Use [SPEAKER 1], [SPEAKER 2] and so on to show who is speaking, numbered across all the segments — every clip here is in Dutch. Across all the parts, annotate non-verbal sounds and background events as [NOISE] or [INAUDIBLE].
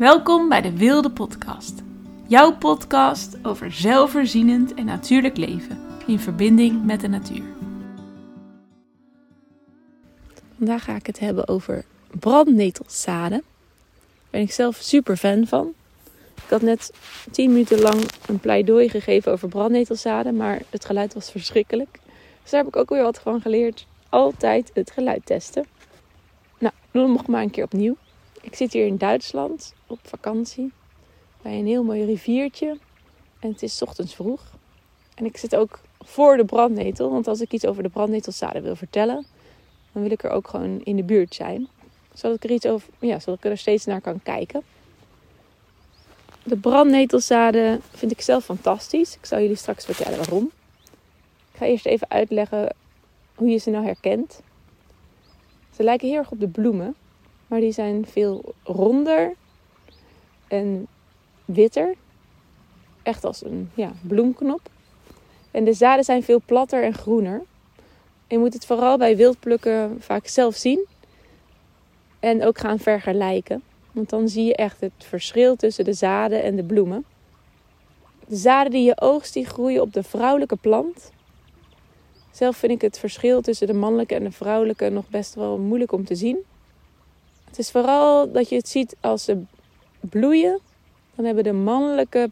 [SPEAKER 1] Welkom bij de Wilde Podcast. Jouw podcast over zelfvoorzienend en natuurlijk leven in verbinding met de natuur. Vandaag ga ik het hebben over brandnetelzaden. Daar ben ik zelf super fan van. Ik had net 10 minuten lang een pleidooi gegeven over brandnetelzaden, maar het geluid was verschrikkelijk. Dus daar heb ik ook weer wat van geleerd. Altijd het geluid testen. Nou, doe hem nog maar een keer opnieuw. Ik zit hier in Duitsland op vakantie bij een heel mooi riviertje. En het is ochtends vroeg. En ik zit ook voor de brandnetel. Want als ik iets over de brandnetelzaden wil vertellen, dan wil ik er ook gewoon in de buurt zijn. Zodat ik er, iets over, ja, zodat ik er steeds naar kan kijken. De brandnetelzaden vind ik zelf fantastisch. Ik zal jullie straks vertellen waarom. Ik ga eerst even uitleggen hoe je ze nou herkent. Ze lijken heel erg op de bloemen, maar die zijn veel ronder en witter. Echt als een ja, bloemknop. En de zaden zijn veel platter en groener. Je moet het vooral bij wildplukken vaak zelf zien. En ook gaan vergelijken. Want dan zie je echt het verschil tussen de zaden en de bloemen. De zaden die je oogst, die groeien op de vrouwelijke plant. Zelf vind ik het verschil tussen de mannelijke en de vrouwelijke nog best wel moeilijk om te zien. Het is vooral dat je het ziet als ze bloeien. Dan hebben de mannelijke,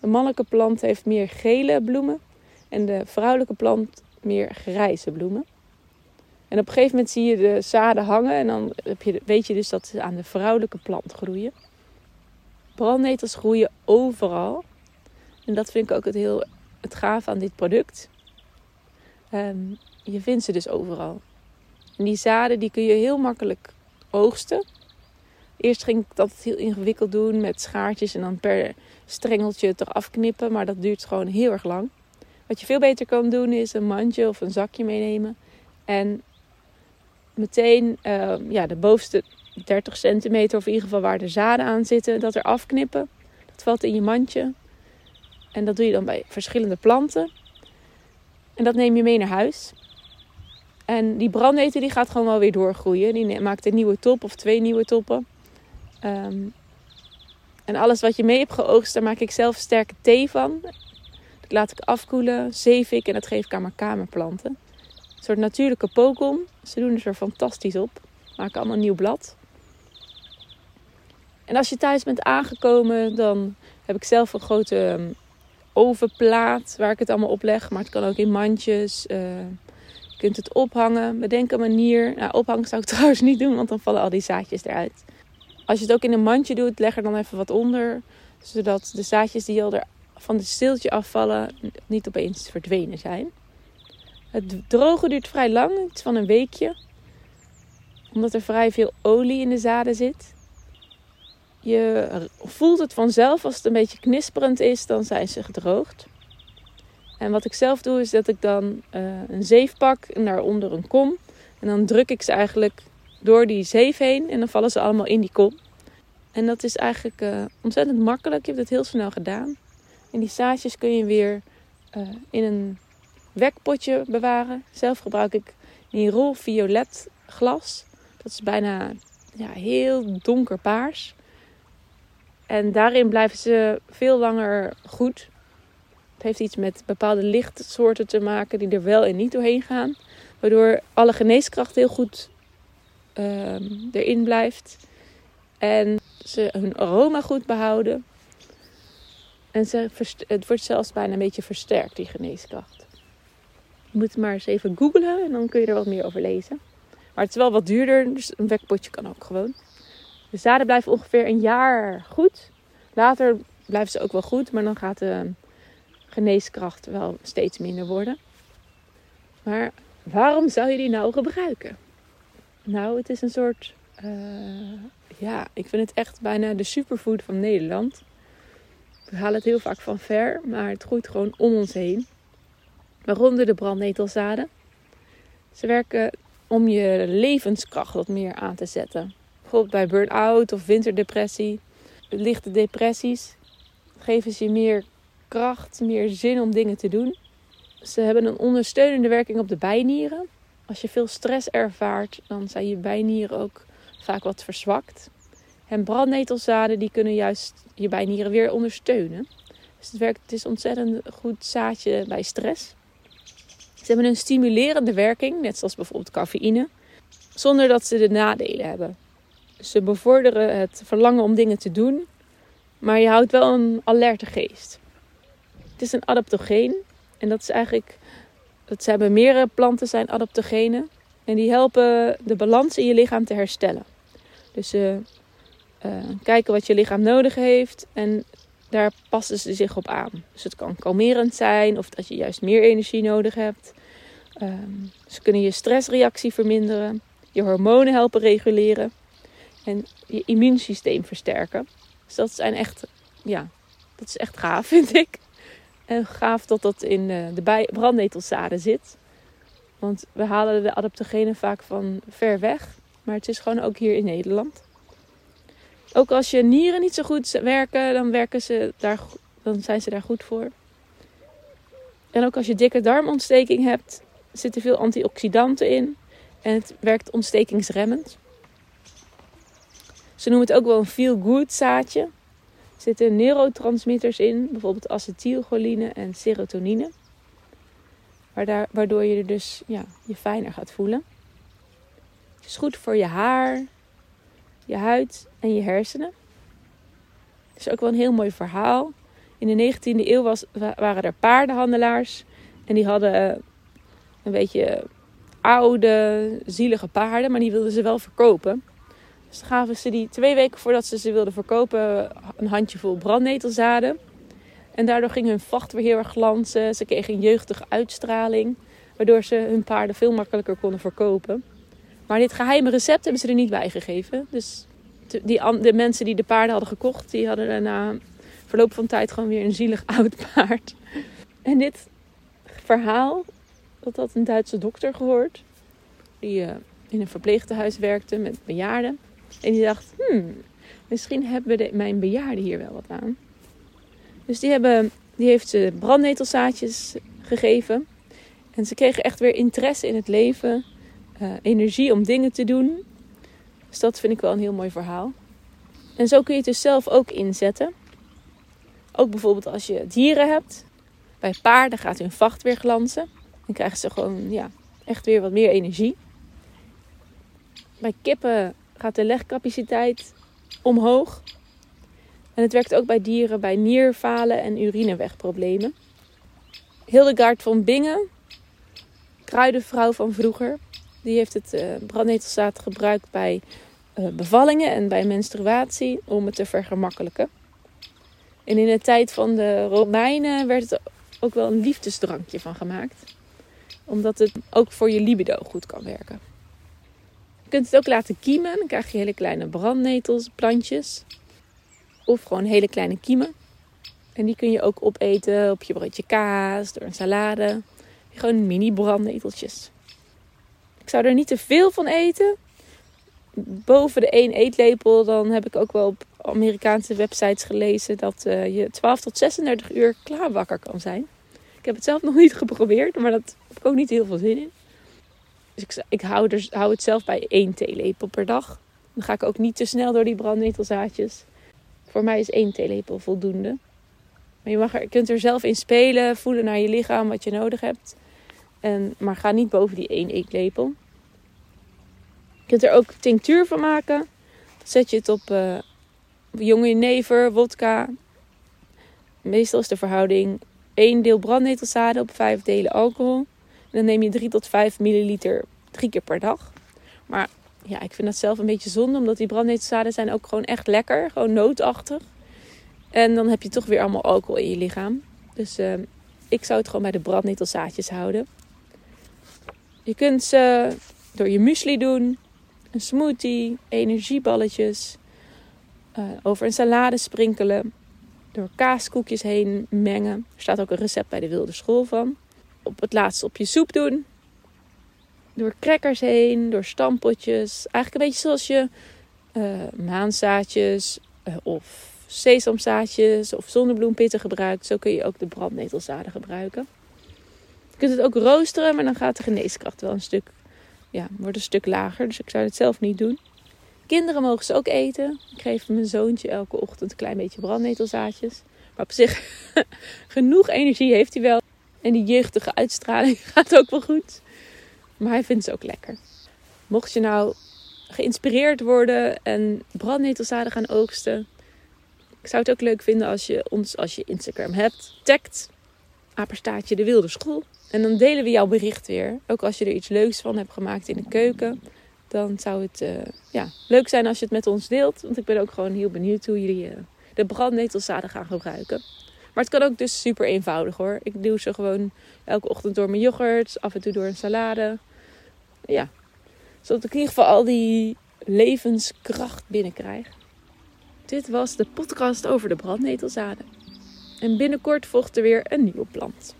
[SPEAKER 1] de mannelijke plant heeft meer gele bloemen. En de vrouwelijke plant meer grijze bloemen. En op een gegeven moment zie je de zaden hangen. En dan heb je, weet je dus dat ze aan de vrouwelijke plant groeien. Brandnetels groeien overal. En dat vind ik ook het heel het gaaf aan dit product. Um, je vindt ze dus overal. En die zaden die kun je heel makkelijk oogsten. Eerst ging ik dat heel ingewikkeld doen met schaartjes en dan per strengeltje het eraf knippen. Maar dat duurt gewoon heel erg lang. Wat je veel beter kan doen is een mandje of een zakje meenemen. En meteen uh, ja, de bovenste 30 centimeter of in ieder geval waar de zaden aan zitten, dat er afknippen. Dat valt in je mandje. En dat doe je dan bij verschillende planten. En dat neem je mee naar huis. En die brandnetel die gaat gewoon wel weer doorgroeien. Die maakt een nieuwe top of twee nieuwe toppen. Um, en alles wat je mee hebt geoogst, daar maak ik zelf sterke thee van. Dat laat ik afkoelen, zeef ik en dat geef ik aan mijn kamerplanten. Een soort natuurlijke pokom. Ze doen er fantastisch op. Maken allemaal een nieuw blad. En als je thuis bent aangekomen, dan heb ik zelf een grote ehm, ovenplaat waar ik het allemaal op leg. Maar het kan ook in mandjes. Je kunt het ophangen. Bedenk een manier. Nou, ophangen zou ik [LAUGHS] trouwens niet doen, want dan vallen al die zaadjes eruit. Als je het ook in een mandje doet, leg er dan even wat onder. Zodat de zaadjes die al er van het steeltje afvallen, niet opeens verdwenen zijn. Het drogen duurt vrij lang, iets van een weekje. Omdat er vrij veel olie in de zaden zit. Je voelt het vanzelf als het een beetje knisperend is, dan zijn ze gedroogd. En wat ik zelf doe, is dat ik dan uh, een zeef pak en daaronder een kom. En dan druk ik ze eigenlijk door die zeef heen en dan vallen ze allemaal in die kom. En dat is eigenlijk uh, ontzettend makkelijk. Je hebt het heel snel gedaan. En die zaadjes kun je weer uh, in een wekpotje bewaren. Zelf gebruik ik die rol violet glas. Dat is bijna ja, heel donker paars. En daarin blijven ze veel langer goed. Het heeft iets met bepaalde lichtsoorten te maken die er wel en niet doorheen gaan. Waardoor alle geneeskracht heel goed uh, erin blijft. En ze hun aroma goed behouden. En ze, het wordt zelfs bijna een beetje versterkt, die geneeskracht. Je moet maar eens even googlen en dan kun je er wat meer over lezen. Maar het is wel wat duurder, dus een wekpotje kan ook gewoon. De zaden blijven ongeveer een jaar goed. Later blijven ze ook wel goed, maar dan gaat de geneeskracht wel steeds minder worden. Maar waarom zou je die nou gebruiken? Nou, het is een soort. Uh, ja, ik vind het echt bijna de superfood van Nederland. We halen het heel vaak van ver, maar het groeit gewoon om ons heen. Waaronder de brandnetelzaden. Ze werken om je levenskracht wat meer aan te zetten. Bijvoorbeeld bij burn-out of winterdepressie, lichte depressies. Geven ze je meer kracht, meer zin om dingen te doen. Ze hebben een ondersteunende werking op de bijnieren. Als je veel stress ervaart, dan zijn je bijnieren ook vaak wat verzwakt. En brandnetelzaden die kunnen juist je bijnieren weer ondersteunen. Dus het, werkt, het is ontzettend goed zaadje bij stress. Ze hebben een stimulerende werking, net zoals bijvoorbeeld cafeïne, zonder dat ze de nadelen hebben. Ze bevorderen het verlangen om dingen te doen, maar je houdt wel een alerte geest. Het is een adaptogeen en dat is eigenlijk, dat hebben meerdere planten zijn adaptogenen en die helpen de balans in je lichaam te herstellen. Dus ze uh, kijken wat je lichaam nodig heeft en daar passen ze zich op aan. Dus het kan kalmerend zijn of dat je juist meer energie nodig hebt. Um, ze kunnen je stressreactie verminderen, je hormonen helpen reguleren en je immuunsysteem versterken. Dus dat zijn echt, ja, dat is echt gaaf, [LAUGHS] vind ik. En gaaf dat dat in eh, de brandnetelzaden zit. Want we halen de adaptogenen vaak van ver weg. Maar het is gewoon ook hier in Nederland. Ook als je nieren niet zo goed werken, dan, werken ze daar, dan zijn ze daar goed voor. En ook als je dikke darmontsteking hebt, zitten veel antioxidanten in. En het werkt ontstekingsremmend. Ze noemen het ook wel een feel-good zaadje. Er zitten neurotransmitters in, bijvoorbeeld acetylcholine en serotonine. Waardoor je er dus ja, je fijner gaat voelen. Het is goed voor je haar, je huid en je hersenen. Het is ook wel een heel mooi verhaal. In de 19e eeuw was, waren er paardenhandelaars. En die hadden eh, een beetje oude, zielige paarden, maar die wilden ze wel verkopen. Dus gaven ze die twee weken voordat ze ze wilden verkopen een handjevol brandnetelzaden. En daardoor ging hun vacht weer heel erg glanzen. Ze kregen een jeugdige uitstraling, waardoor ze hun paarden veel makkelijker konden verkopen. Maar dit geheime recept hebben ze er niet bij gegeven. Dus die, de mensen die de paarden hadden gekocht, die hadden er na verloop van tijd gewoon weer een zielig [LAUGHS] oud paard. En dit verhaal, dat had een Duitse dokter gehoord. Die uh, in een verpleegtehuis werkte met bejaarden. En die dacht, hmm, misschien hebben de, mijn bejaarden hier wel wat aan. Dus die, hebben, die heeft ze brandnetelzaadjes gegeven. En ze kregen echt weer interesse in het leven. Uh, energie om dingen te doen. Dus dat vind ik wel een heel mooi verhaal. En zo kun je het dus zelf ook inzetten. Ook bijvoorbeeld als je dieren hebt. Bij paarden gaat hun vacht weer glanzen. Dan krijgen ze gewoon ja, echt weer wat meer energie. Bij kippen gaat de legcapaciteit omhoog. En het werkt ook bij dieren bij nierfalen en urinewegproblemen. Hildegard van Bingen, kruidenvrouw van vroeger, die heeft het uh, brandnetelzaad gebruikt bij uh, bevallingen en bij menstruatie om het te vergemakkelijken. En in de tijd van de Romeinen werd het ook wel een liefdesdrankje van gemaakt. Omdat het ook voor je libido goed kan werken. Kunt het ook laten kiemen. Dan krijg je hele kleine brandnetels, plantjes. Of gewoon hele kleine kiemen. En die kun je ook opeten op je broodje kaas, door een salade. Gewoon mini brandneteltjes. Ik zou er niet te veel van eten. Boven de 1 eetlepel, dan heb ik ook wel op Amerikaanse websites gelezen dat uh, je 12 tot 36 uur klaarwakker kan zijn. Ik heb het zelf nog niet geprobeerd, maar dat heb ik ook niet heel veel zin in. Dus ik, ik hou, er, hou het zelf bij 1 theelepel per dag. Dan ga ik ook niet te snel door die brandnetelzaadjes. Voor mij is één theelepel voldoende. Maar je, mag er, kunt er zelf in spelen, voelen naar je lichaam wat je nodig hebt. En, maar ga niet boven die één eetlepel. Je kunt er ook tinctuur van maken. Zet je het op uh, jonge never, wodka. Meestal is de verhouding 1 deel brandnetelzaden op 5 delen alcohol. Dan neem je 3 tot 5 milliliter drie keer per dag. Maar ja, ik vind dat zelf een beetje zonde, omdat die brandnetelzaden zijn ook gewoon echt lekker, gewoon nootachtig. En dan heb je toch weer allemaal alcohol in je lichaam. Dus uh, ik zou het gewoon bij de brandnetelzaadjes houden. Je kunt ze door je muesli doen, een smoothie, energieballetjes, uh, over een salade sprinkelen, door kaaskoekjes heen mengen. Er staat ook een recept bij de Wilde School van. Op het laatste op je soep doen door crackers heen, door stampotjes. Eigenlijk een beetje zoals je uh, maanzaadjes uh, of sesamzaadjes of zonnebloempitten gebruikt. Zo kun je ook de brandnetelzaden gebruiken. Je kunt het ook roosteren, maar dan gaat de geneeskracht wel een stuk, ja, wordt een stuk lager. Dus ik zou het zelf niet doen. kinderen mogen ze ook eten. Ik geef mijn zoontje elke ochtend een klein beetje brandnetelzaadjes. Maar op zich, [LAUGHS] genoeg energie heeft hij wel. En die jeugdige uitstraling [LAUGHS] gaat ook wel goed. Maar hij vindt ze ook lekker. Mocht je nou geïnspireerd worden en brandnetelzaden gaan oogsten. Ik zou het ook leuk vinden als je ons, als je Instagram hebt, tagt apenstaartje de wilde school. En dan delen we jouw bericht weer. Ook als je er iets leuks van hebt gemaakt in de keuken. Dan zou het uh, ja, leuk zijn als je het met ons deelt. Want ik ben ook gewoon heel benieuwd hoe jullie uh, de brandnetelzaden gaan gebruiken. Maar het kan ook dus super eenvoudig hoor. Ik doe ze gewoon elke ochtend door mijn yoghurt. Af en toe door een salade. Ja, zodat ik in ieder geval al die levenskracht binnenkrijg. Dit was de podcast over de brandnetelzaden. En binnenkort volgt er weer een nieuwe plant.